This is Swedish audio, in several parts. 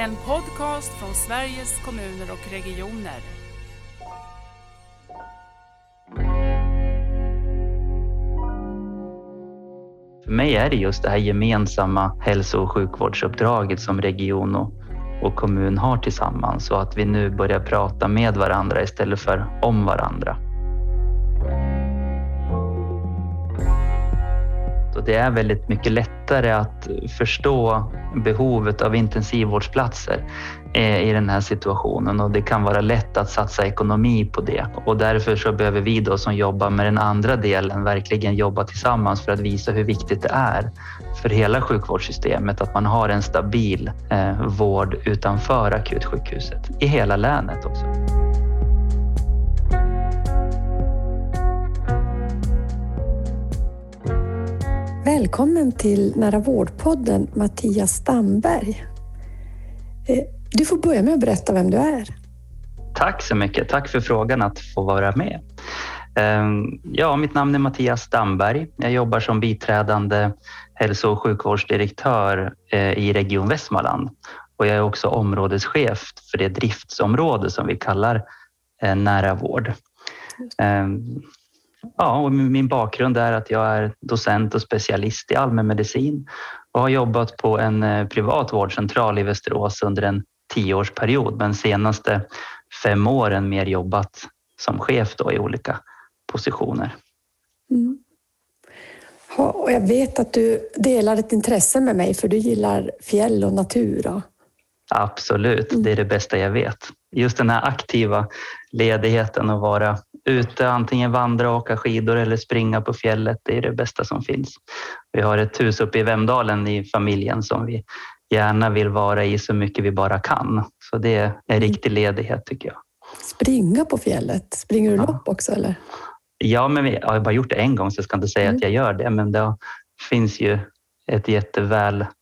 En podcast från Sveriges kommuner och regioner. För mig är det just det här gemensamma hälso och sjukvårdsuppdraget som region och, och kommun har tillsammans och att vi nu börjar prata med varandra istället för om varandra. Och det är väldigt mycket lättare att förstå behovet av intensivvårdsplatser eh, i den här situationen och det kan vara lätt att satsa ekonomi på det. Och därför så behöver vi då som jobbar med den andra delen verkligen jobba tillsammans för att visa hur viktigt det är för hela sjukvårdssystemet att man har en stabil eh, vård utanför akutsjukhuset i hela länet också. Välkommen till Nära vårdpodden Mattias Stamberg. Eh, du får börja med att berätta vem du är. Tack så mycket. Tack för frågan att få vara med. Ehm, ja, mitt namn är Mattias Stamberg. Jag jobbar som biträdande hälso och sjukvårdsdirektör eh, i Region Västmanland och jag är också områdeschef för det driftsområde som vi kallar eh, nära vård. Ehm, Ja, och min bakgrund är att jag är docent och specialist i allmänmedicin och har jobbat på en eh, privat vårdcentral i Västerås under en tioårsperiod, men senaste fem åren mer jobbat som chef då i olika positioner. Mm. Och jag vet att du delar ett intresse med mig för du gillar fjäll och natur. Absolut, mm. det är det bästa jag vet. Just den här aktiva ledigheten och vara ute, antingen vandra, åka skidor eller springa på fjället. Det är det bästa som finns. Vi har ett hus uppe i Vemdalen i familjen som vi gärna vill vara i så mycket vi bara kan. Så det är en mm. riktig ledighet tycker jag. Springa på fjället? Springer du ja. lopp också eller? Ja, men vi, jag har bara gjort det en gång så jag ska inte säga mm. att jag gör det. Men det finns ju ett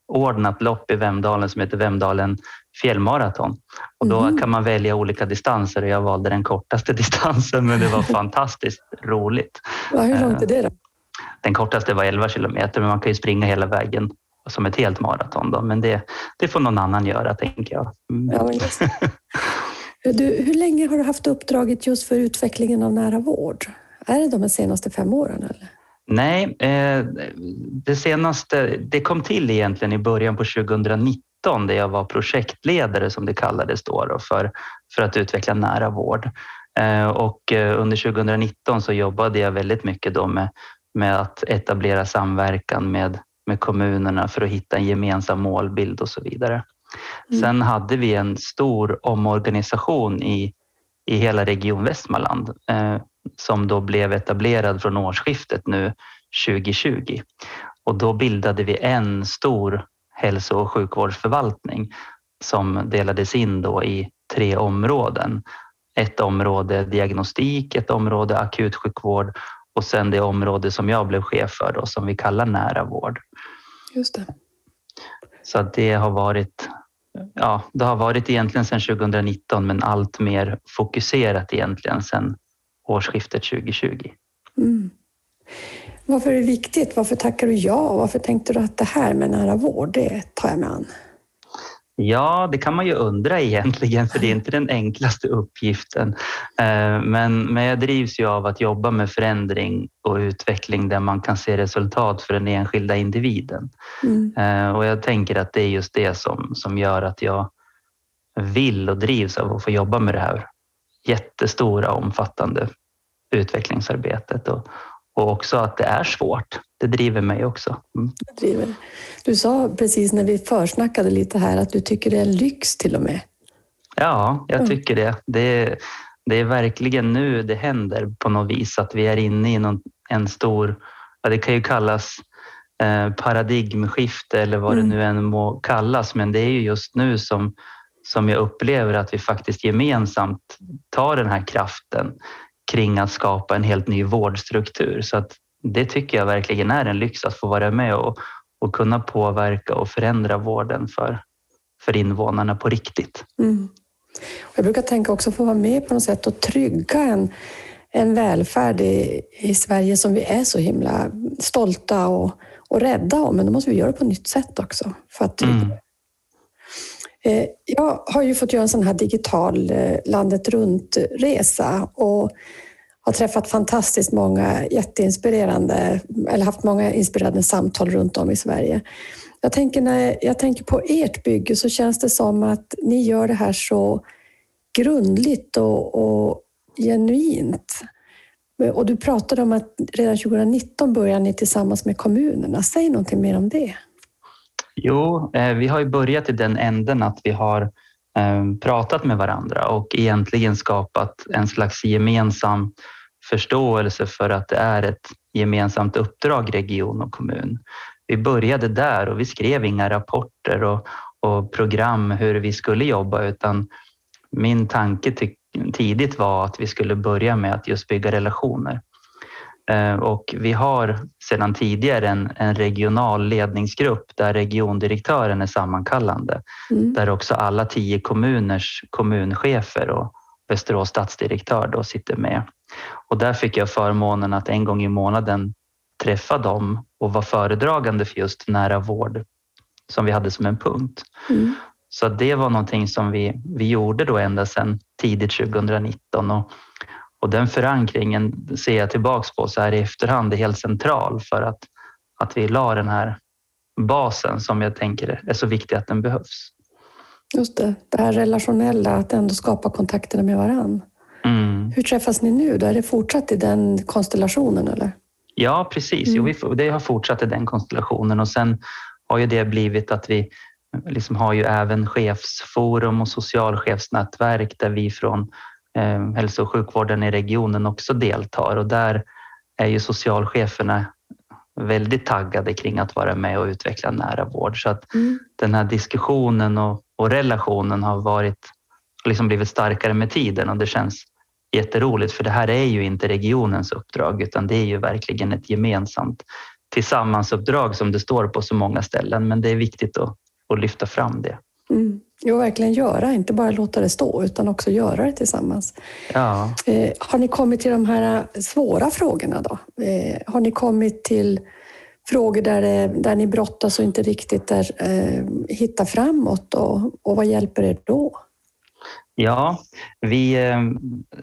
jättevälordnat lopp i Vemdalen som heter Vemdalen fjällmaraton. Och då mm. kan man välja olika distanser och jag valde den kortaste distansen men det var fantastiskt roligt. Ja, hur långt är det då? Den kortaste var 11 kilometer men man kan ju springa hela vägen som ett helt maraton. Då. Men det, det får någon annan göra tänker jag. Mm. Ja, du, hur länge har du haft uppdraget just för utvecklingen av nära vård? Är det de senaste fem åren? Eller? Nej, eh, det senaste, det kom till egentligen i början på 2019 där jag var projektledare som det kallades då, då för, för att utveckla nära vård. Eh, och eh, under 2019 så jobbade jag väldigt mycket då med, med att etablera samverkan med, med kommunerna för att hitta en gemensam målbild och så vidare. Mm. Sen hade vi en stor omorganisation i, i hela Region Västmanland eh, som då blev etablerad från årsskiftet nu 2020. Och då bildade vi en stor hälso och sjukvårdsförvaltning som delades in då i tre områden. Ett område diagnostik, ett område akutsjukvård och sen det område som jag blev chef för då, som vi kallar nära vård. Just det. Så det har varit Ja, det har varit egentligen sedan 2019 men allt mer fokuserat egentligen sedan årsskiftet 2020. Mm. Varför är det viktigt? Varför tackar du ja? Varför tänkte du att det här med nära vård, det tar jag mig an? Ja, det kan man ju undra egentligen, för det är inte den enklaste uppgiften. Eh, men, men jag drivs ju av att jobba med förändring och utveckling där man kan se resultat för den enskilda individen. Mm. Eh, och jag tänker att det är just det som, som gör att jag vill och drivs av att få jobba med det här jättestora, omfattande utvecklingsarbetet och, och också att det är svårt. Det driver mig också. Mm. Driver. Du sa precis när vi försnackade lite här att du tycker det är en lyx till och med. Ja, jag mm. tycker det. Det är, det är verkligen nu det händer på något vis att vi är inne i någon, en stor, ja, det kan ju kallas eh, paradigmskifte eller vad mm. det nu än må kallas, men det är ju just nu som, som jag upplever att vi faktiskt gemensamt tar den här kraften kring att skapa en helt ny vårdstruktur. Så att det tycker jag verkligen är en lyx att få vara med och, och kunna påverka och förändra vården för, för invånarna på riktigt. Mm. Jag brukar tänka också få vara med på något sätt och trygga en, en välfärd i, i Sverige som vi är så himla stolta och, och rädda om. Men då måste vi göra det på ett nytt sätt också för att trygga. Mm. Eh, jag har ju fått göra en sån här digital eh, landet runt-resa och har träffat fantastiskt många jätteinspirerande, eller haft många inspirerande samtal runt om i Sverige. Jag tänker när jag tänker på ert bygge så känns det som att ni gör det här så grundligt och, och genuint. Och du pratade om att redan 2019 började ni tillsammans med kommunerna. Säg någonting mer om det. Jo, eh, vi har ju börjat i den änden att vi har eh, pratat med varandra och egentligen skapat en slags gemensam förståelse för att det är ett gemensamt uppdrag, region och kommun. Vi började där och vi skrev inga rapporter och, och program hur vi skulle jobba utan min tanke tidigt var att vi skulle börja med att just bygga relationer. Eh, och vi har sedan tidigare en, en regional ledningsgrupp där regiondirektören är sammankallande. Mm. Där också alla tio kommuners kommunchefer och Västerås stadsdirektör då sitter med. Och där fick jag förmånen att en gång i månaden träffa dem och vara föredragande för just nära vård som vi hade som en punkt. Mm. Så det var någonting som vi, vi gjorde då ända sedan tidigt 2019 och, och den förankringen ser jag tillbaks på så här i efterhand är helt central för att, att vi la den här basen som jag tänker är så viktig att den behövs. Just det, det här relationella, att ändå skapa kontakterna med varann. Mm. Hur träffas ni nu? Då? Är det fortsatt i den konstellationen? Eller? Ja, precis. Mm. Jo, vi, det har fortsatt i den konstellationen och sen har ju det blivit att vi liksom har ju även chefsforum och socialchefsnätverk där vi från eh, hälso och sjukvården i regionen också deltar och där är ju socialcheferna väldigt taggade kring att vara med och utveckla nära vård. Så att mm. den här diskussionen och, och relationen har varit, liksom blivit starkare med tiden och det känns jätteroligt för det här är ju inte regionens uppdrag utan det är ju verkligen ett gemensamt tillsammansuppdrag som det står på så många ställen men det är viktigt att, att lyfta fram det. Mm. Jo, verkligen göra, inte bara låta det stå utan också göra det tillsammans. Ja. Eh, har ni kommit till de här svåra frågorna då? Eh, har ni kommit till frågor där, där ni brottas och inte riktigt där, eh, hittar framåt och, och vad hjälper er då? Ja, vi, eh,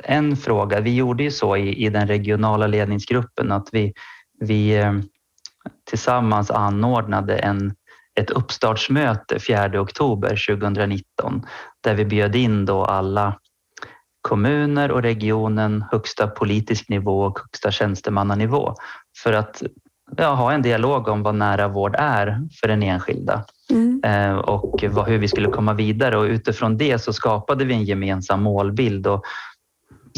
en fråga. Vi gjorde ju så i, i den regionala ledningsgruppen att vi, vi eh, tillsammans anordnade en, ett uppstartsmöte 4 oktober 2019 där vi bjöd in då alla kommuner och regionen, högsta politisk nivå och högsta tjänstemannanivå för att ja, ha en dialog om vad nära vård är för den enskilda mm. Eh, och vad, hur vi skulle komma vidare och utifrån det så skapade vi en gemensam målbild och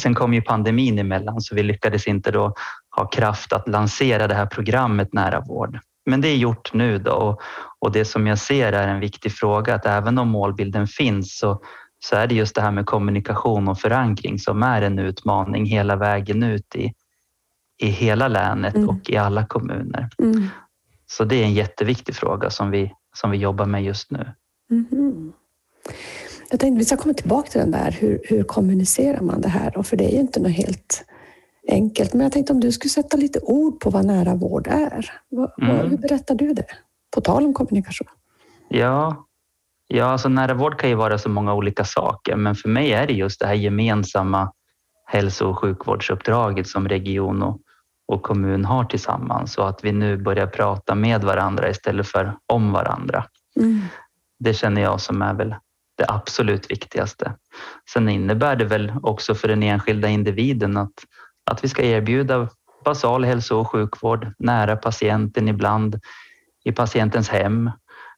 sen kom ju pandemin emellan så vi lyckades inte då ha kraft att lansera det här programmet nära vård. Men det är gjort nu då och, och det som jag ser är en viktig fråga att även om målbilden finns så, så är det just det här med kommunikation och förankring som är en utmaning hela vägen ut i, i hela länet mm. och i alla kommuner. Mm. Så det är en jätteviktig fråga som vi, som vi jobbar med just nu. Mm. Jag tänkte vi ska komma tillbaka till den där, hur, hur kommunicerar man det här? Och för det är ju inte något helt enkelt. Men jag tänkte om du skulle sätta lite ord på vad nära vård är. Mm. Hur berättar du det? På tal om kommunikation. Ja, ja alltså nära vård kan ju vara så många olika saker, men för mig är det just det här gemensamma hälso och sjukvårdsuppdraget som region och och kommun har tillsammans och att vi nu börjar prata med varandra istället för om varandra. Mm. Det känner jag som är väl det absolut viktigaste. Sen innebär det väl också för den enskilda individen att, att vi ska erbjuda basal hälso och sjukvård nära patienten ibland i patientens hem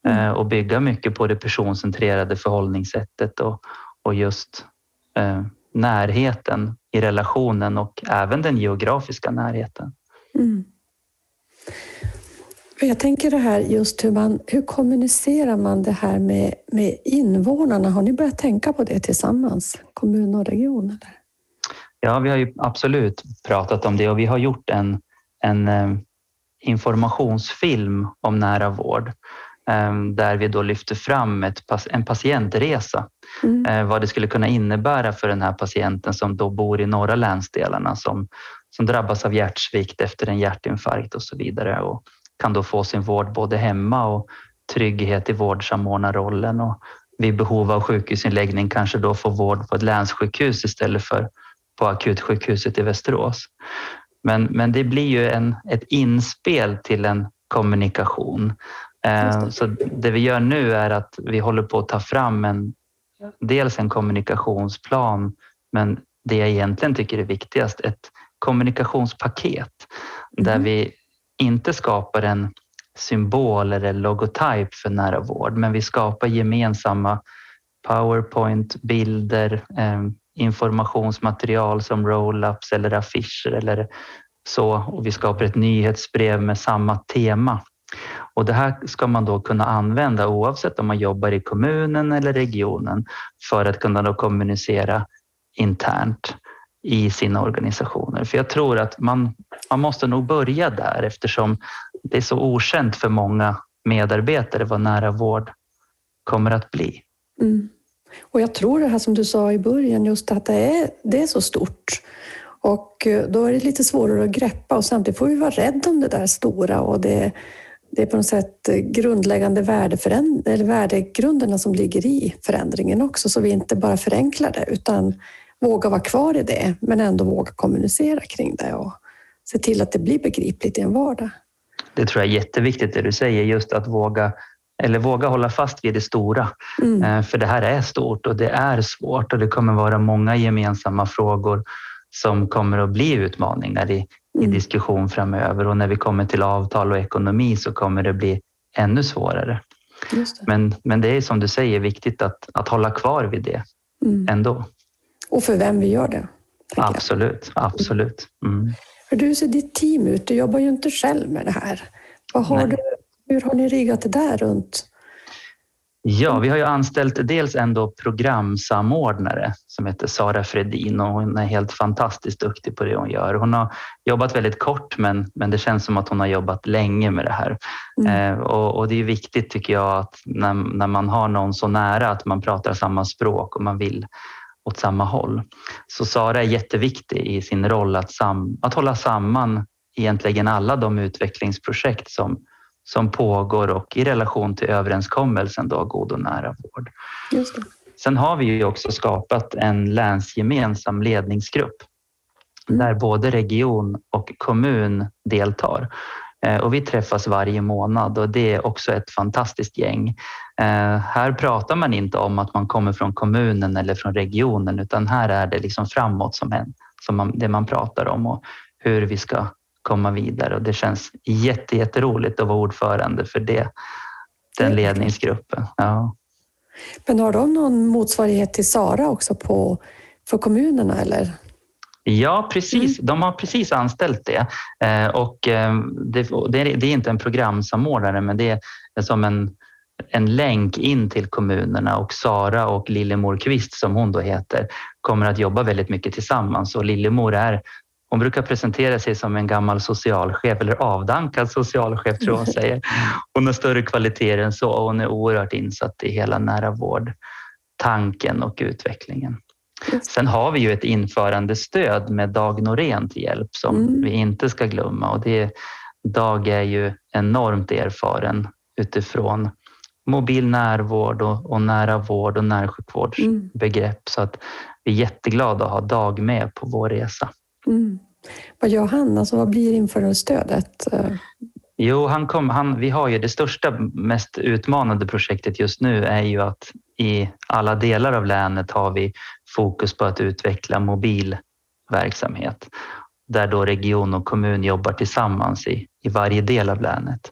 mm. eh, och bygga mycket på det personcentrerade förhållningssättet och, och just eh, närheten i relationen och även den geografiska närheten. Mm. Jag tänker det här just hur man, hur kommunicerar man det här med, med invånarna? Har ni börjat tänka på det tillsammans, kommun och region? Eller? Ja, vi har ju absolut pratat om det och vi har gjort en, en eh, informationsfilm om nära vård Ehm, där vi då lyfter fram ett, en patientresa. Mm. Eh, vad det skulle kunna innebära för den här patienten som då bor i norra länsdelarna som, som drabbas av hjärtsvikt efter en hjärtinfarkt och så vidare och kan då få sin vård både hemma och trygghet i vårdsamordnarrollen och vid behov av sjukhusinläggning kanske då få vård på ett länssjukhus istället för på akutsjukhuset i Västerås. Men, men det blir ju en, ett inspel till en kommunikation. Eh, så det vi gör nu är att vi håller på att ta fram en, dels en kommunikationsplan, men det jag egentligen tycker är viktigast, ett kommunikationspaket mm. där vi inte skapar en symbol eller logotyp för nära vård, men vi skapar gemensamma Powerpoint-bilder, eh, informationsmaterial som roll-ups eller affischer eller så. Och vi skapar ett nyhetsbrev med samma tema. Och det här ska man då kunna använda oavsett om man jobbar i kommunen eller regionen för att kunna då kommunicera internt i sina organisationer. För jag tror att man, man måste nog börja där eftersom det är så okänt för många medarbetare vad nära vård kommer att bli. Mm. Och jag tror det här som du sa i början, just att det är, det är så stort. Och eh, då är det lite svårare att greppa och samtidigt får vi vara rädda om det där stora och det, det är på något sätt eh, grundläggande eller värdegrunderna som ligger i förändringen också, så vi inte bara förenklar det utan våga vara kvar i det, men ändå våga kommunicera kring det och se till att det blir begripligt i en vardag. Det tror jag är jätteviktigt det du säger, just att våga eller våga hålla fast vid det stora. Mm. Eh, för det här är stort och det är svårt och det kommer vara många gemensamma frågor som kommer att bli utmaningar i, mm. i diskussion framöver och när vi kommer till avtal och ekonomi så kommer det bli ännu svårare. Det. Men, men det är som du säger viktigt att, att hålla kvar vid det mm. ändå. Och för vem vi gör det. Absolut, jag. absolut. Mm. Du ser ditt team ut, du jobbar ju inte själv med det här. Vad har du, hur har ni riggat det där runt? Ja, vi har ju anställt dels en programsamordnare som heter Sara Fredin och hon är helt fantastiskt duktig på det hon gör. Hon har jobbat väldigt kort men, men det känns som att hon har jobbat länge med det här. Mm. Eh, och, och, det är viktigt tycker jag att när, när man har någon så nära att man pratar samma språk och man vill åt samma håll. Så Sara är jätteviktig i sin roll att, sam, att hålla samman egentligen alla de utvecklingsprojekt som, som pågår och i relation till överenskommelsen då, god och nära vård. Sen har vi ju också skapat en länsgemensam ledningsgrupp mm. där både region och kommun deltar. Eh, och vi träffas varje månad och det är också ett fantastiskt gäng. Eh, här pratar man inte om att man kommer från kommunen eller från regionen utan här är det liksom framåt som, en, som man, det man pratar om och hur vi ska komma vidare och det känns jätte, jätteroligt att vara ordförande för det, den ledningsgruppen. Ja. Men har de någon motsvarighet till Sara också på, för kommunerna eller? Ja, precis. Mm. De har precis anställt det. Eh, och eh, det, det, är inte en programsamordnare, men det är som en, en länk in till kommunerna och Sara och Lillemor Kvist, som hon då heter, kommer att jobba väldigt mycket tillsammans. Och Lillemor är hon brukar presentera sig som en gammal socialchef eller avdankad socialchef tror hon säger. Hon har större kvaliteter än så och hon är oerhört insatt i hela nära vård, tanken och utvecklingen. Sen har vi ju ett införandestöd med Dag Norén till hjälp som mm. vi inte ska glömma och det, Dag är ju enormt erfaren utifrån mobil närvård och, och nära vård och närsjukvårdsbegrepp mm. så att vi är jätteglada att ha Dag med på vår resa. Mm. Vad gör han? Alltså, vad blir införandestödet? Jo, han kom, han, vi har ju det största, mest utmanande projektet just nu är ju att i alla delar av länet har vi fokus på att utveckla mobil verksamhet där då region och kommun jobbar tillsammans i, i varje del av länet.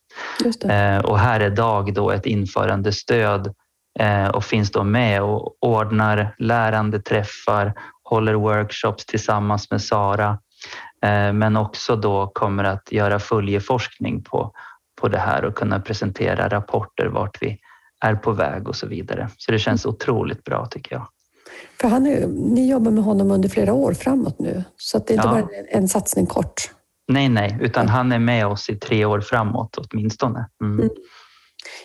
Eh, och här är DAG då ett införandestöd eh, och finns då med och ordnar lärande träffar, håller workshops tillsammans med Sara eh, men också då kommer att göra följeforskning på, på det här och kunna presentera rapporter vart vi är på väg och så vidare. Så det känns otroligt bra tycker jag. För han är, ni jobbar med honom under flera år framåt nu, så det är inte ja. bara en satsning kort. Nej, nej, utan han är med oss i tre år framåt åtminstone. Mm. Mm.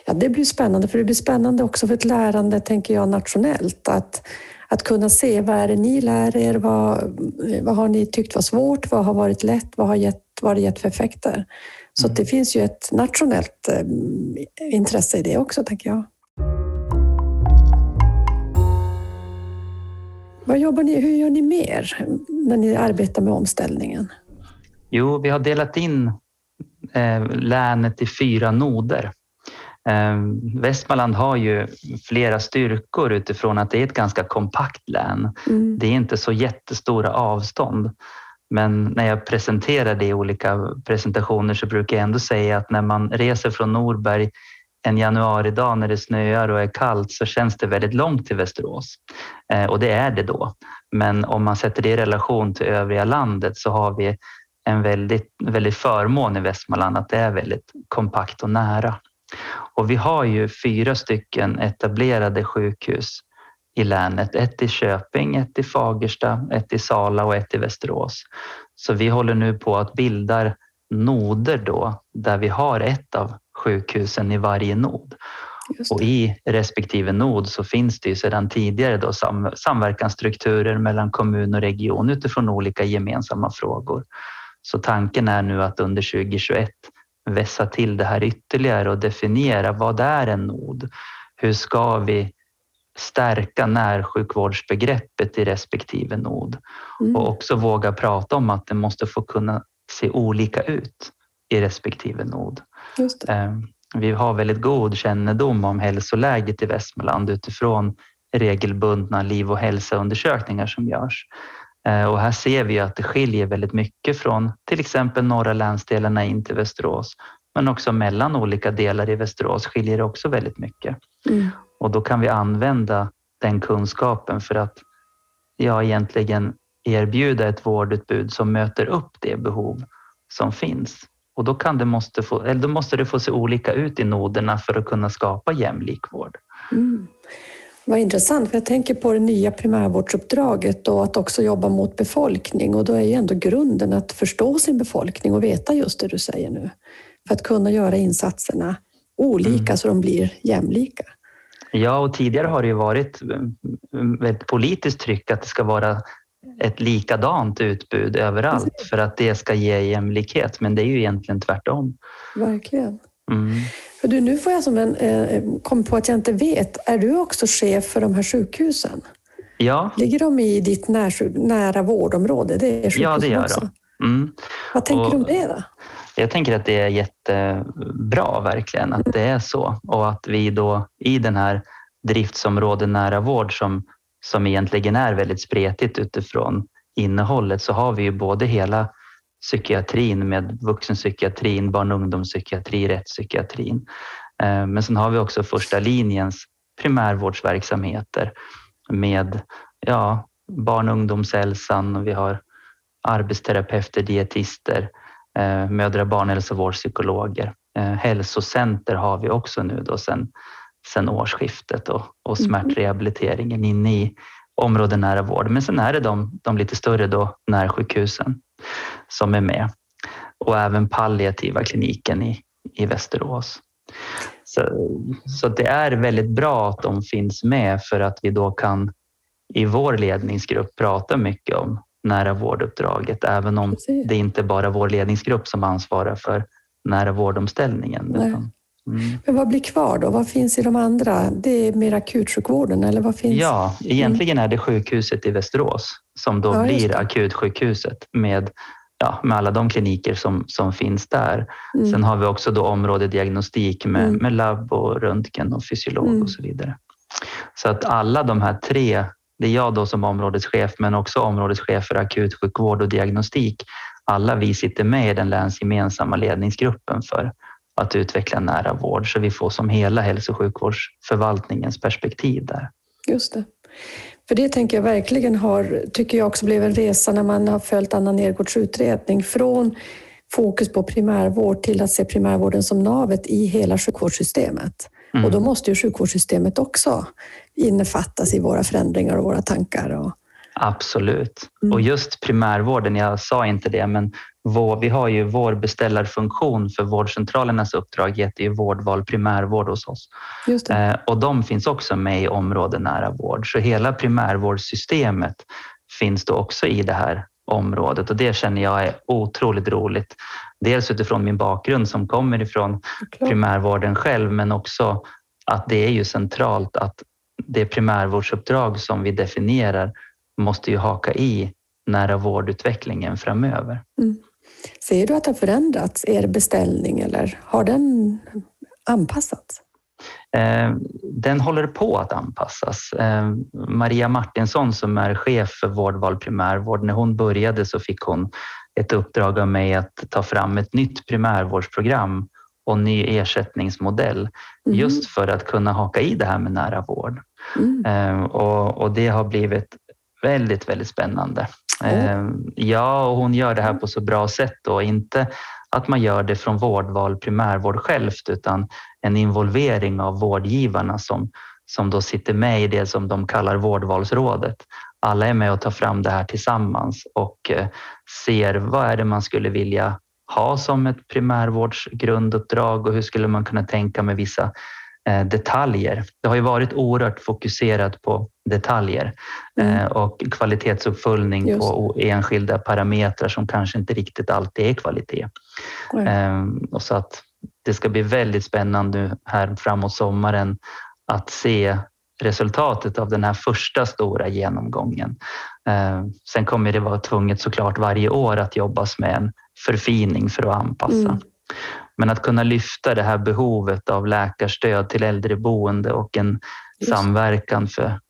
Ja, det blir spännande, för det blir spännande också för ett lärande, tänker jag, nationellt. Att, att kunna se vad är det ni lär er? Vad, vad har ni tyckt var svårt? Vad har varit lätt? Vad har, gett, vad har det gett för effekter? Så mm. det finns ju ett nationellt eh, intresse i det också, tänker jag. Vad jobbar ni, hur gör ni mer när ni arbetar med omställningen? Jo, vi har delat in eh, länet i fyra noder. Eh, Västmanland har ju flera styrkor utifrån att det är ett ganska kompakt län. Mm. Det är inte så jättestora avstånd. Men när jag presenterar det i olika presentationer så brukar jag ändå säga att när man reser från Norberg en januaridag när det snöar och är kallt så känns det väldigt långt till Västerås. Eh, och det är det då. Men om man sätter det i relation till övriga landet så har vi en väldigt, väldigt förmån i Västmanland att det är väldigt kompakt och nära. Och vi har ju fyra stycken etablerade sjukhus i länet. Ett i Köping, ett i Fagersta, ett i Sala och ett i Västerås. Så vi håller nu på att bilda noder då där vi har ett av sjukhusen i varje nod. Och i respektive nod så finns det ju sedan tidigare då sam samverkansstrukturer mellan kommun och region utifrån olika gemensamma frågor. Så tanken är nu att under 2021 vässa till det här ytterligare och definiera vad är en nod? Hur ska vi stärka närsjukvårdsbegreppet i respektive nod mm. och också våga prata om att det måste få kunna se olika ut i respektive nod. Ehm, vi har väldigt god kännedom om hälsoläget i Västmanland utifrån regelbundna liv och hälsoundersökningar som görs. Ehm, och här ser vi att det skiljer väldigt mycket från till exempel norra länsdelarna in till Västerås. Men också mellan olika delar i Västerås skiljer det också väldigt mycket. Mm. Och då kan vi använda den kunskapen för att ja, egentligen erbjuda ett vårdutbud som möter upp det behov som finns. Och då, kan det måste få, eller då måste det få se olika ut i noderna för att kunna skapa jämlik vård. Mm. Vad intressant, för jag tänker på det nya primärvårdsuppdraget och att också jobba mot befolkning och då är ju ändå grunden att förstå sin befolkning och veta just det du säger nu. För att kunna göra insatserna olika mm. så de blir jämlika. Ja, och tidigare har det ju varit ett politiskt tryck att det ska vara ett likadant utbud överallt för att det ska ge jämlikhet. Men det är ju egentligen tvärtom. Verkligen. Mm. För du, nu får jag som en, eh, kom på att jag inte vet. Är du också chef för de här sjukhusen? Ja. Ligger de i ditt när, nära vårdområde? Det är ja, det gör de. Mm. Vad tänker och, du om det då? Jag tänker att det är jättebra verkligen att det är så och att vi då i den här driftsområde nära vård som som egentligen är väldigt spretigt utifrån innehållet så har vi ju både hela psykiatrin med vuxenpsykiatrin, barn och ungdomspsykiatri, rättspsykiatrin. Eh, men sen har vi också första linjens primärvårdsverksamheter med ja, barn och ungdomshälsan och vi har arbetsterapeuter, dietister, eh, mödra och barnhälsovårdspsykologer. Eh, hälsocenter har vi också nu då sen sedan årsskiftet och, och mm. smärtrehabiliteringen inne i områden nära vård. Men sen är det de, de lite större då, närsjukhusen som är med och även palliativa kliniken i, i Västerås. Så, så det är väldigt bra att de finns med för att vi då kan i vår ledningsgrupp prata mycket om nära vårduppdraget, även om det inte bara är vår ledningsgrupp som ansvarar för nära vårdomställningen. Mm. Men vad blir kvar då? Vad finns i de andra? Det är mer akutsjukvården eller vad finns? Ja, egentligen är det sjukhuset i Västerås som då ja, blir akutsjukhuset med, ja, med alla de kliniker som, som finns där. Mm. Sen har vi också då områdediagnostik med, mm. med labb och röntgen och fysiolog mm. och så vidare. Så att alla de här tre, det är jag då som områdeschef men också områdeschef för akutsjukvård och diagnostik. Alla vi sitter med i den länsgemensamma ledningsgruppen för att utveckla nära vård så vi får som hela hälso och sjukvårdsförvaltningens perspektiv där. Just det. För det tänker jag verkligen har, tycker jag också blev en resa när man har följt Anna Nergårds utredning från fokus på primärvård till att se primärvården som navet i hela sjukvårdssystemet. Mm. Och då måste ju sjukvårdssystemet också innefattas i våra förändringar och våra tankar. Och... Absolut. Mm. Och just primärvården, jag sa inte det, men vår, vi har ju vår beställarfunktion för vårdcentralernas uppdrag heter ju vårdval primärvård hos oss. Eh, och de finns också med i område nära vård. Så hela primärvårdssystemet finns då också i det här området och det känner jag är otroligt roligt. Dels utifrån min bakgrund som kommer ifrån primärvården själv men också att det är ju centralt att det primärvårdsuppdrag som vi definierar måste ju haka i nära vårdutvecklingen framöver. Mm. Ser du att det har förändrats, er beställning, eller har den anpassats? Eh, den håller på att anpassas. Eh, Maria Martinsson som är chef för Vårdval primärvård, när hon började så fick hon ett uppdrag av mig att ta fram ett nytt primärvårdsprogram och ny ersättningsmodell mm. just för att kunna haka i det här med nära vård. Mm. Eh, och, och, det har blivit väldigt, väldigt spännande. Mm. Ja, och hon gör det här på så bra sätt och inte att man gör det från vårdval primärvård självt utan en involvering av vårdgivarna som, som då sitter med i det som de kallar vårdvalsrådet. Alla är med och tar fram det här tillsammans och eh, ser vad är det man skulle vilja ha som ett primärvårdsgrunduppdrag och hur skulle man kunna tänka med vissa detaljer. Det har ju varit oerhört fokuserat på detaljer mm. Eh, och kvalitetsuppföljning Just. på enskilda parametrar som kanske inte riktigt alltid är kvalitet. Mm. Och så att det ska bli väldigt spännande här framåt sommaren att se resultatet av den här första stora genomgången. Eh, sen kommer det vara tvunget såklart varje år att jobbas med en förfining för att anpassa. Mm. Men att kunna lyfta det här behovet av läkarstöd till äldreboende och en Just. samverkan för,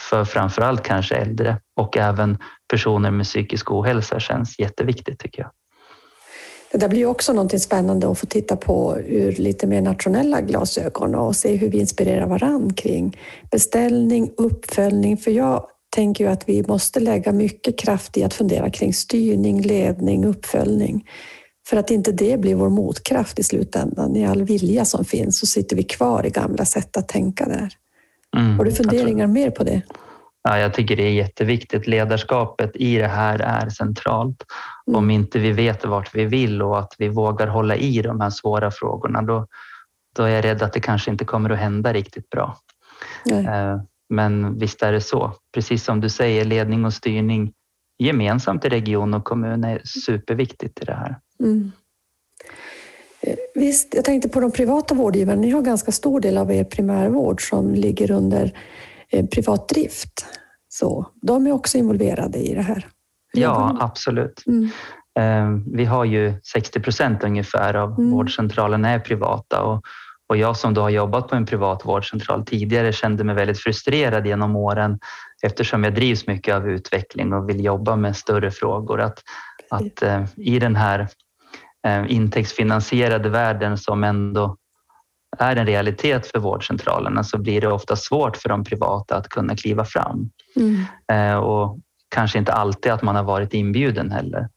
för framförallt kanske äldre och även personer med psykisk ohälsa känns jätteviktigt tycker jag. Det där blir också något spännande att få titta på ur lite mer nationella glasögon och se hur vi inspirerar varann kring beställning, uppföljning. För jag tänker ju att vi måste lägga mycket kraft i att fundera kring styrning, ledning, uppföljning. För att inte det blir vår motkraft i slutändan. I all vilja som finns så sitter vi kvar i gamla sätt att tänka där. Mm, Har du funderingar mer på det? Ja, jag tycker det är jätteviktigt. Ledarskapet i det här är centralt. Mm. Om inte vi vet vart vi vill och att vi vågar hålla i de här svåra frågorna, då, då är jag rädd att det kanske inte kommer att hända riktigt bra. Nej. Eh, men visst är det så. Precis som du säger, ledning och styrning gemensamt i region och kommun är superviktigt i det här. Mm. Eh, visst, jag tänkte på de privata vårdgivarna. Ni har ganska stor del av er primärvård som ligger under Eh, privat drift. Så de är också involverade i det här. Ja, absolut. Mm. Eh, vi har ju 60 procent ungefär av mm. vårdcentralerna är privata och, och jag som då har jobbat på en privat vårdcentral tidigare kände mig väldigt frustrerad genom åren eftersom jag drivs mycket av utveckling och vill jobba med större frågor. Att, att i den här intäktsfinansierade världen som ändå är en realitet för vårdcentralerna så blir det ofta svårt för de privata att kunna kliva fram. Mm. Eh, och kanske inte alltid att man har varit inbjuden heller.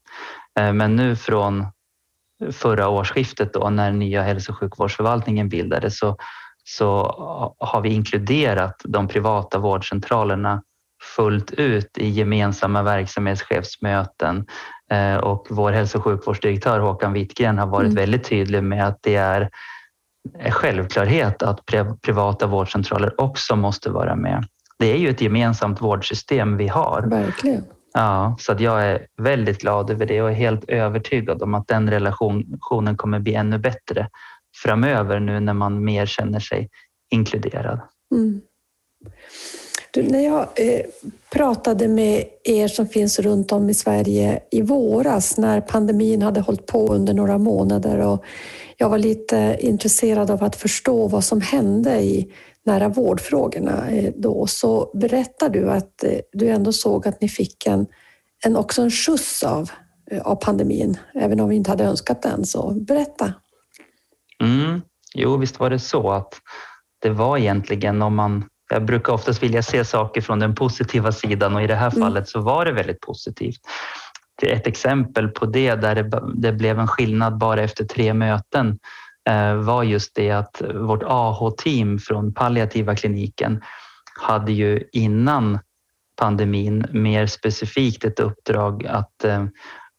Eh, men nu från förra årsskiftet då när nya hälso och sjukvårdsförvaltningen bildades så, så har vi inkluderat de privata vårdcentralerna fullt ut i gemensamma verksamhetschefsmöten eh, och vår hälso och sjukvårdsdirektör Håkan Wittgren har varit mm. väldigt tydlig med att det är självklarhet att privata vårdcentraler också måste vara med. Det är ju ett gemensamt vårdsystem vi har. Verkligen. Ja, så att jag är väldigt glad över det och är helt övertygad om att den relationen kommer bli ännu bättre framöver nu när man mer känner sig inkluderad. Mm. Du, när jag eh, pratade med er som finns runt om i Sverige i våras när pandemin hade hållit på under några månader och jag var lite intresserad av att förstå vad som hände i nära vårdfrågorna eh, då, så berättar du att eh, du ändå såg att ni fick en, en också en skjuts av, eh, av pandemin, även om vi inte hade önskat den. Så berätta. Mm. Jo, visst var det så att det var egentligen om man jag brukar oftast vilja se saker från den positiva sidan och i det här mm. fallet så var det väldigt positivt ett exempel på det där det, det blev en skillnad bara efter tre möten eh, var just det att vårt AH-team från palliativa kliniken hade ju innan pandemin mer specifikt ett uppdrag att eh,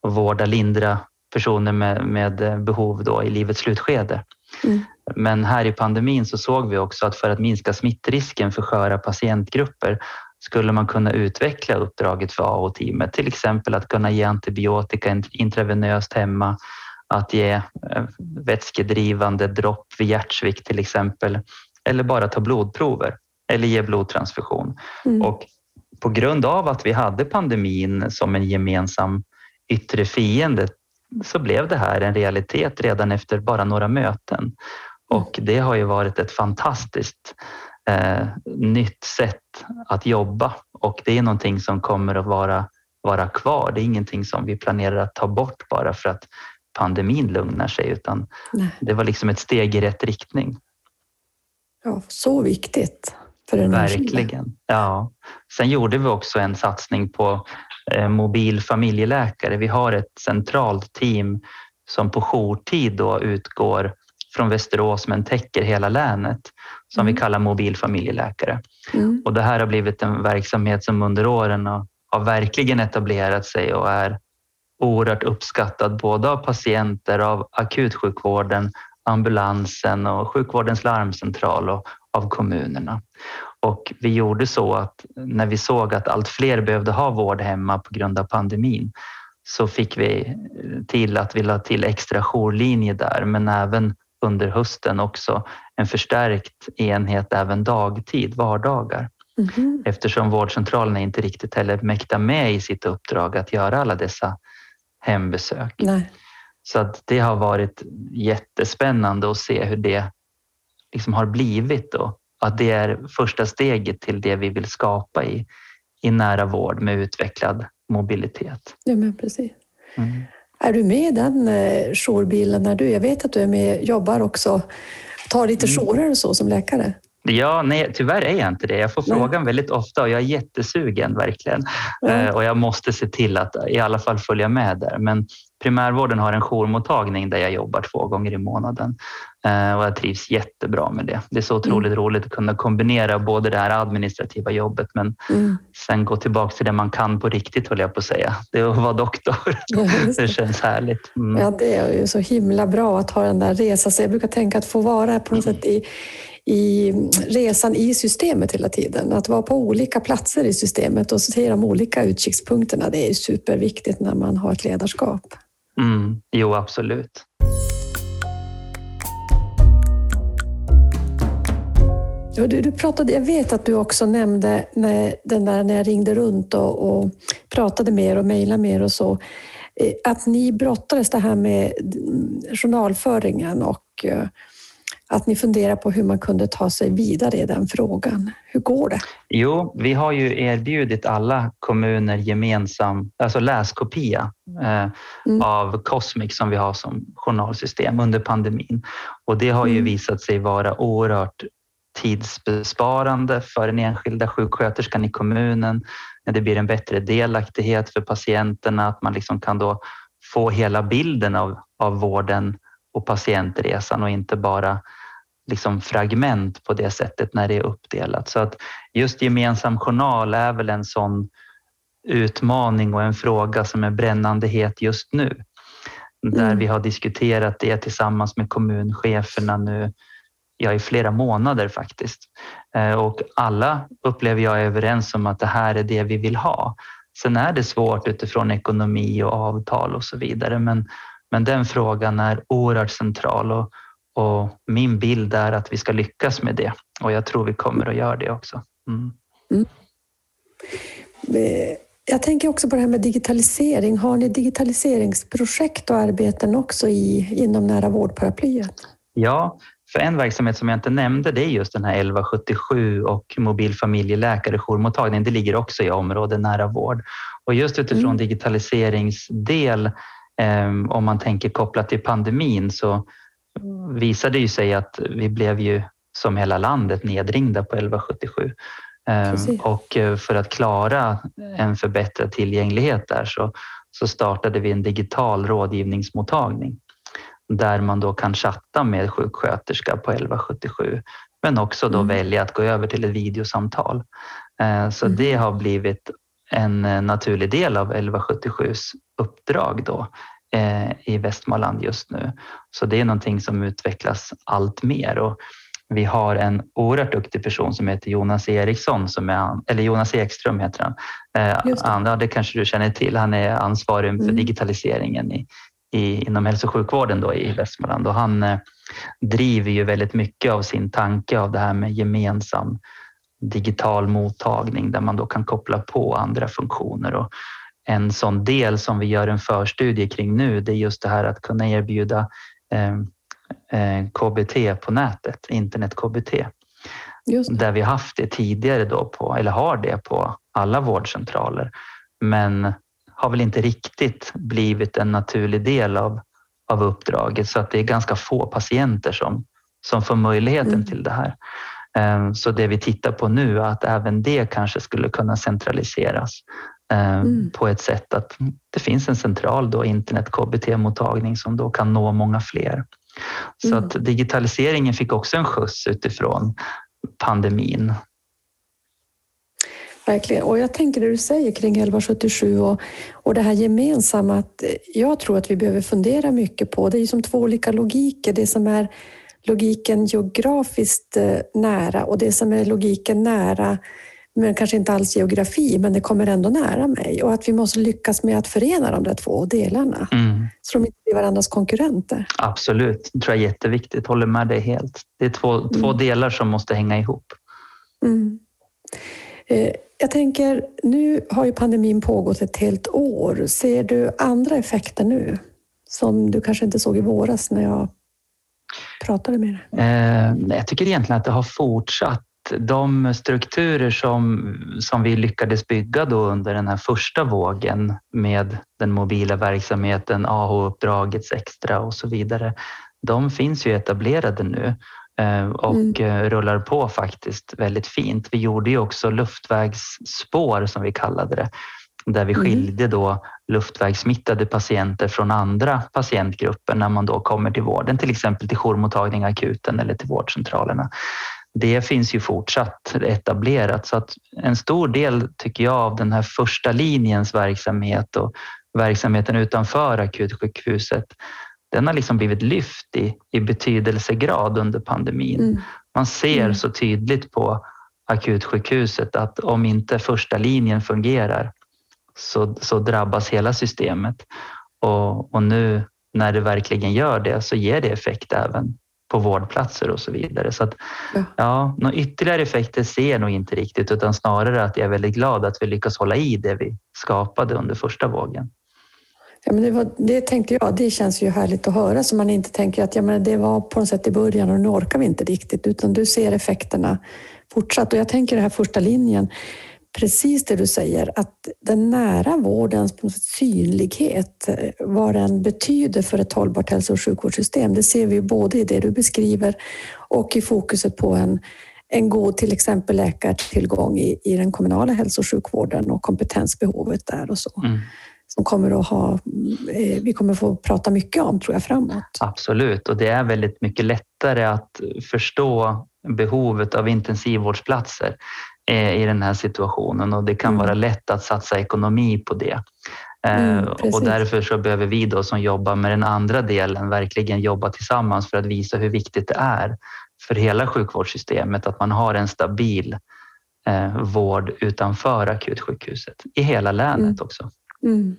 vårda, lindra personer med, med behov då i livets slutskede. Mm. Men här i pandemin så såg vi också att för att minska smittrisken för sköra patientgrupper skulle man kunna utveckla uppdraget för AO-teamet, till exempel att kunna ge antibiotika intravenöst hemma, att ge eh, vätskedrivande dropp vid hjärtsvikt till exempel, eller bara ta blodprover eller ge blodtransfusion. Mm. Och på grund av att vi hade pandemin som en gemensam yttre fiende så blev det här en realitet redan efter bara några möten. Och det har ju varit ett fantastiskt eh, nytt sätt att jobba och det är någonting som kommer att vara, vara kvar. Det är ingenting som vi planerar att ta bort bara för att pandemin lugnar sig utan Nej. det var liksom ett steg i rätt riktning. Ja, så viktigt för den Verkligen. Ja. Sen gjorde vi också en satsning på eh, mobil familjeläkare. Vi har ett centralt team som på jourtid då utgår från Västerås men täcker hela länet som mm. vi kallar mobil familjeläkare. Mm. Och det här har blivit en verksamhet som under åren har, har verkligen etablerat sig och är oerhört uppskattad både av patienter, av akutsjukvården, ambulansen och sjukvårdens larmcentral och av kommunerna. Och vi gjorde så att när vi såg att allt fler behövde ha vård hemma på grund av pandemin så fick vi till att vi la till extra jourlinje där men även under hösten också en förstärkt enhet även dagtid, vardagar. Mm. Eftersom vårdcentralerna inte riktigt heller mäktar med i sitt uppdrag att göra alla dessa hembesök. Nej. Så att det har varit jättespännande att se hur det liksom har blivit då. Att det är första steget till det vi vill skapa i, i nära vård med utvecklad mobilitet. Ja, men precis. Mm. Är du med i den eh, jourbilen när du, jag vet att du är med, jobbar också, tar lite mm. jourer och så som läkare? Ja, nej, tyvärr är jag inte det. Jag får nej. frågan väldigt ofta och jag är jättesugen verkliligen. Mm. och jag måste se till att i alla fall följa med där. Men primärvården har en jourmottagning där jag jobbar två gånger i månaden eh, och jag trivs jättebra med det. Det är så otroligt mm. roligt att kunna kombinera både det här administrativa jobbet men mm. sen gå tillbaka till det man kan på riktigt höll jag på att säga. Det är att vara doktor. Ja, det. det. känns härligt. Mm. Ja, det är ju så himla bra att ha den där resan. Så jag brukar tänka att få vara på något sätt i i resan i systemet hela tiden. Att vara på olika platser i systemet och se de olika utkikspunkterna, det är superviktigt när man har ett ledarskap. Mm, jo, absolut. Du, du pratade, jag vet att du också nämnde när, den där, när jag ringde runt och, och pratade mer och mejlade mer och så, eh, att ni brottades det här med journalföringen och eh, att ni funderar på hur man kunde ta sig vidare i den frågan. Hur går det? Jo, vi har ju erbjudit alla kommuner gemensam alltså läskopia eh, mm. av Cosmic som vi har som journalsystem under pandemin. Och det har ju mm. visat sig vara oerhört tidsbesparande för den enskilda sjuksköterskan i kommunen. Det blir en bättre delaktighet för patienterna, att man liksom kan då få hela bilden av, av vården och patientresan och inte bara liksom fragment på det sättet när det är uppdelat. Så att just gemensam journal är väl en sån utmaning och en fråga som är brännande het just nu. Där mm. vi har diskuterat det tillsammans med kommuncheferna nu ja, i flera månader faktiskt. Eh, och alla upplever jag är överens om att det här är det vi vill ha. Sen är det svårt utifrån ekonomi och avtal och så vidare men, men den frågan är oerhört central och, och min bild är att vi ska lyckas med det och jag tror vi kommer att göra det också. Mm. Mm. Eh, jag tänker också på det här med digitalisering. Har ni digitaliseringsprojekt och arbeten också i, inom nära vårdparaplyet? Ja, för en verksamhet som jag inte nämnde det är just den här 1177 och mobil familjeläkare jourmottagning. Det ligger också i området nära vård. Och just utifrån mm. digitaliseringsdel, eh, om man tänker kopplat till pandemin, så visade ju sig att vi blev ju som hela landet nedringda på 1177. Ehm, Precis. Och eh, för att klara en förbättrad tillgänglighet där så, så startade vi en digital rådgivningsmottagning där man då kan chatta med sjuksköterska på 1177 men också då mm. välja att gå över till ett videosamtal. Ehm, så mm. det har blivit en eh, naturlig del av 1177s uppdrag då Eh, i Västmanland just nu. Så det är någonting som utvecklas allt mer och vi har en oerhört duktig person som heter Jonas Eriksson, som är, eller Jonas Ekström heter han. Eh, han det kanske du känner till. Han är ansvarig för mm. digitaliseringen i, i, inom hälso och sjukvården då i Västmanland och han eh, driver ju väldigt mycket av sin tanke av det här med gemensam digital mottagning där man då kan koppla på andra funktioner. Och en sån del som vi gör en förstudie kring nu, det är just det här att kunna erbjuda eh, eh KBT på nätet, internet-KBT. Där vi haft det tidigare då på, eller har det på alla vårdcentraler. Men har väl inte riktigt blivit en naturlig del av, av uppdraget så att det är ganska få patienter som, som får möjligheten mm. till det här. Ehm, så det vi tittar på nu är att även det kanske skulle kunna centraliseras ehm, mm. på ett sätt att det finns en central då, internet KBT-mottagning som då kan nå många fler. Så mm. att digitaliseringen fick också en skjuts utifrån pandemin. Verkligen. Och jag tänker det du säger kring 1177 och, och det här gemensamma att jag tror att vi behöver fundera mycket på, det är ju som två olika logiker, det som är logiken geografiskt eh, nära och det som är logiken nära men kanske inte alls geografi, men det kommer ändå nära mig och att vi måste lyckas med att förena de där två delarna mm. så de inte blir varandras konkurrenter. Absolut, det tror jag är jätteviktigt. Håller med dig helt. Det är två, mm. två delar som måste hänga ihop. Mm. Eh, jag tänker, nu har ju pandemin pågått ett helt år. Ser du andra effekter nu som du kanske inte såg i våras när jag pratade med dig? Eh, jag tycker egentligen att det har fortsatt. De strukturer som, som vi lyckades bygga då under den här första vågen med den mobila verksamheten, AH-uppdragets extra och så vidare. De finns ju etablerade nu och mm. rullar på faktiskt väldigt fint. Vi gjorde ju också luftvägsspår som vi kallade det där vi mm. skilde då luftvägssmittade patienter från andra patientgrupper när man då kommer till vården, till exempel till jourmottagning, akuten eller till vårdcentralerna. Det finns ju fortsatt etablerat så att en stor del tycker jag av den här första linjens verksamhet och verksamheten utanför akutsjukhuset, den har liksom blivit lyft i, i betydelsegrad under pandemin. Mm. Man ser mm. så tydligt på akutsjukhuset att om inte första linjen fungerar så, så drabbas hela systemet. Och, och nu när det verkligen gör det så ger det effekt även på vårdplatser och så vidare. Så att, ja. ja, några ytterligare effekter ser jag nog inte riktigt utan snarare att jag är väldigt glad att vi lyckas hålla i det vi skapade under första vågen. Ja, men det, var, det tänkte jag, det känns ju härligt att höra så man inte tänker att ja, men det var på något sätt i början och nu orkar vi inte riktigt utan du ser effekterna fortsatt. Och jag tänker den här första linjen, precis det du säger, att den nära vårdens synlighet, eh, vad den betyder för ett hållbart hälso och sjukvårdssystem, det ser vi både i det du beskriver och i fokuset på en, en god till exempel läkartillgång i, i den kommunala hälso och sjukvården och kompetensbehovet där och så. Mm. Som kommer att ha, eh, vi kommer få prata mycket om tror jag framåt. Absolut och det är väldigt mycket lättare att förstå behovet av intensivvårdsplatser i den här situationen och det kan mm. vara lätt att satsa ekonomi på det. Eh, mm, och därför så behöver vi då som jobbar med den andra delen verkligen jobba tillsammans för att visa hur viktigt det är för hela sjukvårdssystemet att man har en stabil eh, vård utanför akutsjukhuset i hela länet mm. också. Mm,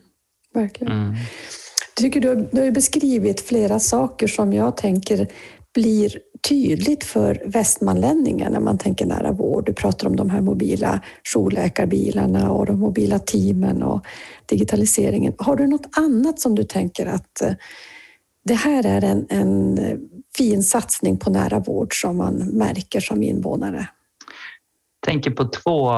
verkligen. Mm. tycker du, du har beskrivit flera saker som jag tänker blir tydligt för västmanlänningar när man tänker nära vård. Du pratar om de här mobila jourläkarbilarna och de mobila teamen och digitaliseringen. Har du något annat som du tänker att eh, det här är en, en fin satsning på nära vård som man märker som invånare? Jag tänker på två,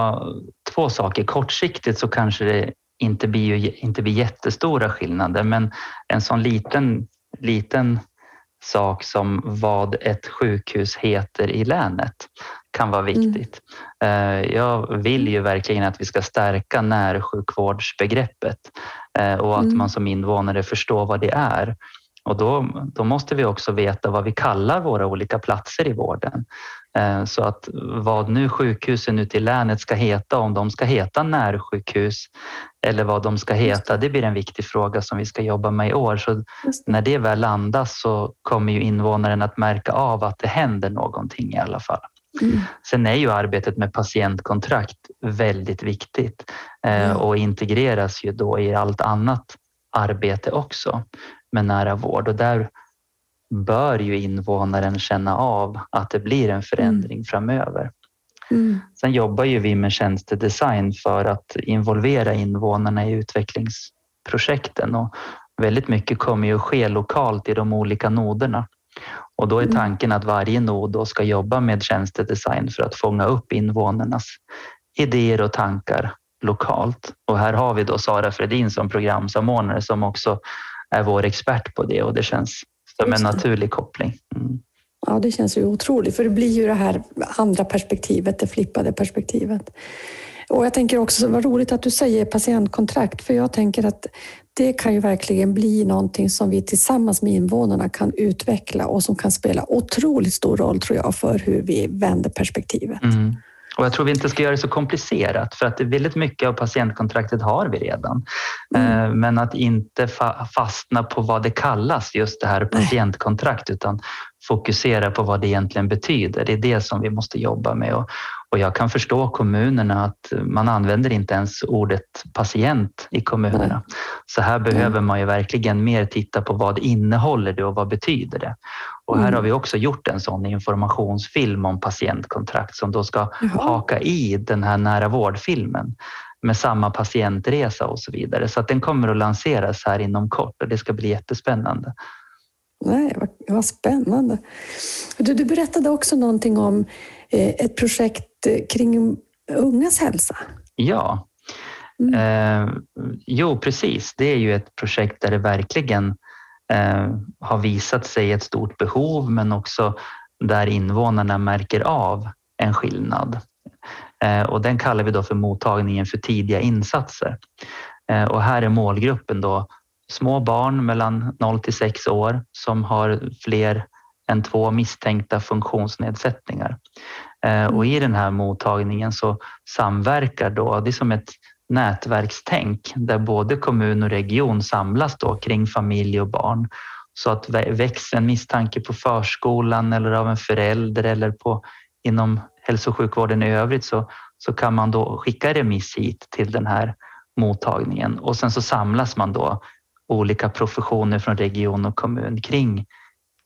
två saker. Kortsiktigt så kanske det inte blir, inte blir jättestora skillnader men en sån liten, liten sak som vad ett sjukhus heter i länet kan vara mm. viktigt. Mm. Jag vill ju verkligen att vi ska stärka närsjukvårdsbegreppet eh, och att mm. man som invånare förstår vad det är. Och då, då måste vi också veta vad vi kallar våra olika platser i vården. Eh, så att vad nu sjukhusen ute i länet ska heta, om de ska heta närsjukhus eller vad de ska heta, det blir en viktig fråga som vi ska jobba med i år. Så när det väl landas så kommer ju invånaren att märka av att det händer någonting i alla fall. Mm. Sen är ju arbetet med patientkontrakt väldigt viktigt mm. och integreras ju då i allt annat arbete också med nära vård och där bör ju invånaren känna av att det blir en förändring mm. framöver. Mm. Sen jobbar ju vi med tjänstedesign för att involvera invånarna i utvecklingsprojekten och väldigt mycket kommer ju att ske lokalt i de olika noderna. Och då är mm. tanken att varje nod då ska jobba med tjänstedesign för att fånga upp invånarnas idéer och tankar lokalt. Och här har vi då Sara Fredin som programsamordnare som också är vår expert på det och det känns som en naturlig koppling. Mm. Ja, det känns ju otroligt, för det blir ju det här andra perspektivet, det flippade perspektivet. Och jag tänker också, vad roligt att du säger patientkontrakt, för jag tänker att det kan ju verkligen bli någonting som vi tillsammans med invånarna kan utveckla och som kan spela otroligt stor roll, tror jag, för hur vi vänder perspektivet. Mm. Och jag tror vi inte ska göra det så komplicerat för att väldigt mycket av patientkontraktet har vi redan. Mm. Eh, men att inte fastna på vad det kallas, just det här patientkontrakt, utan fokusera på vad det egentligen betyder. Det är det som vi måste jobba med. Och, och jag kan förstå kommunerna att man använder inte ens ordet patient i kommunerna. Mm. Så här behöver man ju verkligen mer titta på vad innehåller det och vad betyder det? Och här mm. har vi också gjort en sån informationsfilm om patientkontrakt som då ska Jaha. haka i den här nära vårdfilmen med samma patientresa och så vidare. Så att den kommer att lanseras här inom kort och det ska bli jättespännande. Nej, vad, vad spännande. Du, du berättade också någonting om eh, ett projekt eh, kring ungas hälsa. Ja. Mm. Eh, jo, precis. Det är ju ett projekt där det verkligen eh, har visat sig ett stort behov men också där invånarna märker av en skillnad. Eh, och den kallar vi då för mottagningen för tidiga insatser. Eh, och här är målgruppen då små barn mellan 0 till 6 år som har fler än två misstänkta funktionsnedsättningar. Eh, och i den här mottagningen så samverkar då, det är som ett nätverkstänk där både kommun och region samlas då kring familj och barn. Så att växer en misstanke på förskolan eller av en förälder eller på, inom hälso och sjukvården i övrigt så, så kan man då skicka remiss hit till den här mottagningen och sen så samlas man då olika professioner från region och kommun kring,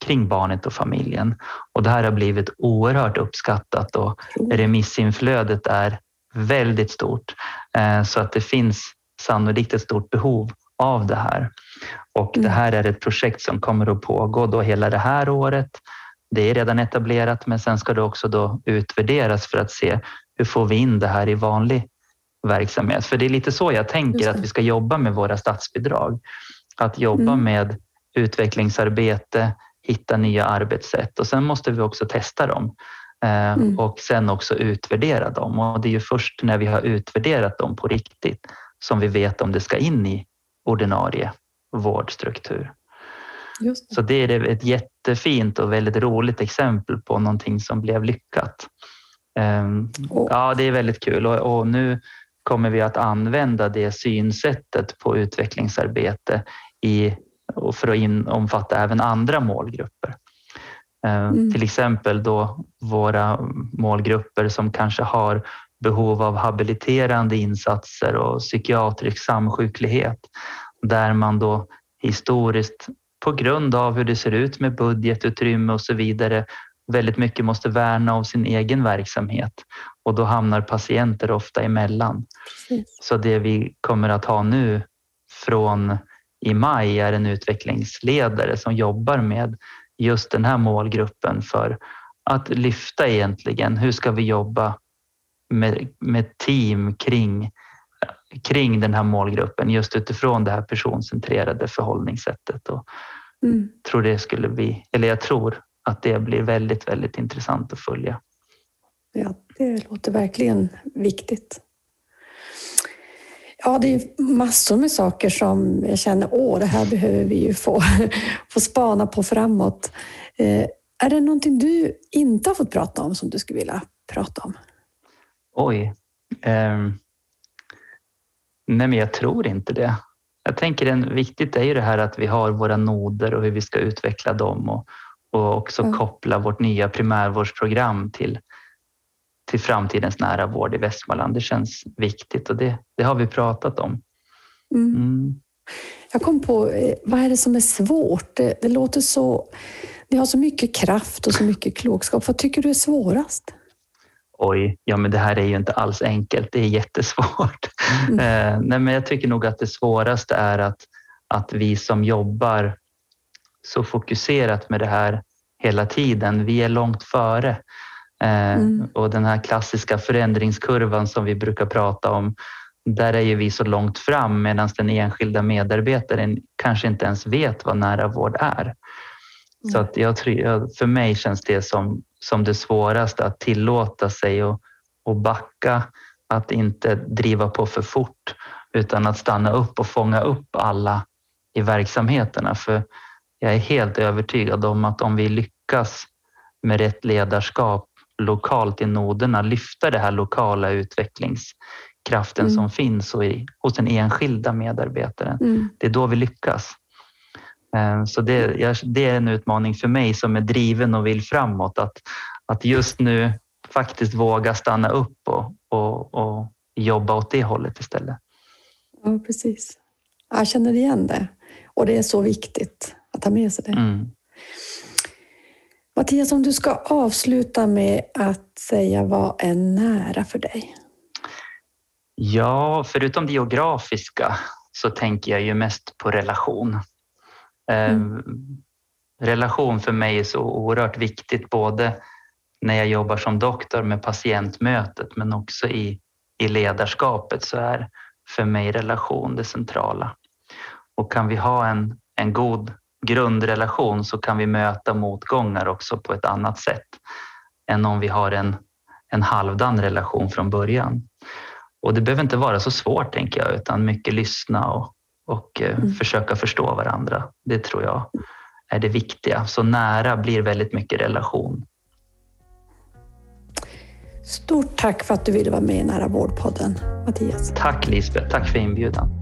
kring barnet och familjen. Och det här har blivit oerhört uppskattat och remissinflödet är väldigt stort eh, så att det finns sannolikt ett stort behov av det här. Och det mm. här är ett projekt som kommer att pågå då hela det här året. Det är redan etablerat, men sen ska det också då utvärderas för att se hur får vi in det här i vanlig verksamhet? För det är lite så jag tänker att vi ska jobba med våra statsbidrag. Att jobba mm. med utvecklingsarbete, hitta nya arbetssätt och sen måste vi också testa dem eh, mm. och sen också utvärdera dem. Och det är ju först när vi har utvärderat dem på riktigt som vi vet om det ska in i ordinarie vårdstruktur. Just det. Så det är ett jättefint och väldigt roligt exempel på någonting som blev lyckat. Oh. Ja, det är väldigt kul och, och nu kommer vi att använda det synsättet på utvecklingsarbete i, och för att in, omfatta även andra målgrupper. Eh, mm. Till exempel då våra målgrupper som kanske har behov av habiliterande insatser och psykiatrisk samsjuklighet där man då historiskt på grund av hur det ser ut med budgetutrymme och så vidare väldigt mycket måste värna om sin egen verksamhet och då hamnar patienter ofta emellan. Precis. Så det vi kommer att ha nu från i maj är en utvecklingsledare som jobbar med just den här målgruppen för att lyfta egentligen hur ska vi jobba med, med team kring, kring den här målgruppen just utifrån det här personcentrerade förhållningssättet. Och mm. tror det skulle bli, eller jag tror att det blir väldigt, väldigt intressant att följa. Ja, det låter verkligen viktigt. Ja, det är massor med saker som jag känner, åh, det här behöver vi ju få, få spana på framåt. Eh, är det någonting du inte har fått prata om som du skulle vilja prata om? Oj. Eh, nej, men jag tror inte det. Jag tänker en viktigt är ju det här att vi har våra noder och hur vi ska utveckla dem och, och också mm. koppla vårt nya primärvårdsprogram till till framtidens nära vård i Västmanland. Det känns viktigt och det, det har vi pratat om. Mm. Mm. Jag kom på, eh, vad är det som är svårt? Det, det, låter så... Ni har så mycket kraft och så mycket klokskap. Vad tycker du är svårast? oj, ja men det här är ju inte alls enkelt, det är jättesvårt. Mm. Eh, nej, men jag tycker nog att det svåraste är att, att vi som jobbar så fokuserat med det här hela tiden, vi är långt före. Eh, mm. Och den här klassiska förändringskurvan som vi brukar prata om, där är ju vi så långt fram medan den enskilda medarbetaren kanske inte ens vet vad nära vård är. Mm. Så att jag för mig känns det som, som det svåraste att tillåta sig och, och backa, att inte driva på för fort utan att stanna upp och fånga upp alla i verksamheterna. För jag är helt övertygad om att om vi lyckas med rätt ledarskap lokalt i noderna lyfta det här lokala utvecklingskraften mm. som finns i, hos den enskilda medarbetaren. Mm. Det är då vi lyckas. Eh, så det, det, är en utmaning för mig som är driven och vill framåt. Att, att just nu faktiskt våga stanna upp och, och, och jobba åt det hållet istället. Ja, precis. Jag känner igen det. Och det är så viktigt att ha med sig det. Mm. Mattias, om du ska avsluta med att säga vad är nära för dig? Ja, förutom det geografiska så tänker jag ju mest på relation. Eh, mm. relation för mig är så oerhört viktigt, både när jag jobbar som doktor med patientmötet men också i, i ledarskapet så är för mig relation det centrala. Och kan vi ha en, en god grundrelation så kan vi möta motgångar också på ett annat sätt än om vi har en, en halvdan relation från början. Och det behöver inte vara så svårt tänker jag, utan mycket lyssna och, och eh, mm. försöka förstå varandra. Det tror jag är det viktiga. Så nära blir väldigt mycket relation. Stort tack för att du ville vara med i Nära vårdpodden, Mattias. Tack Lisbeth, tack för inbjudan.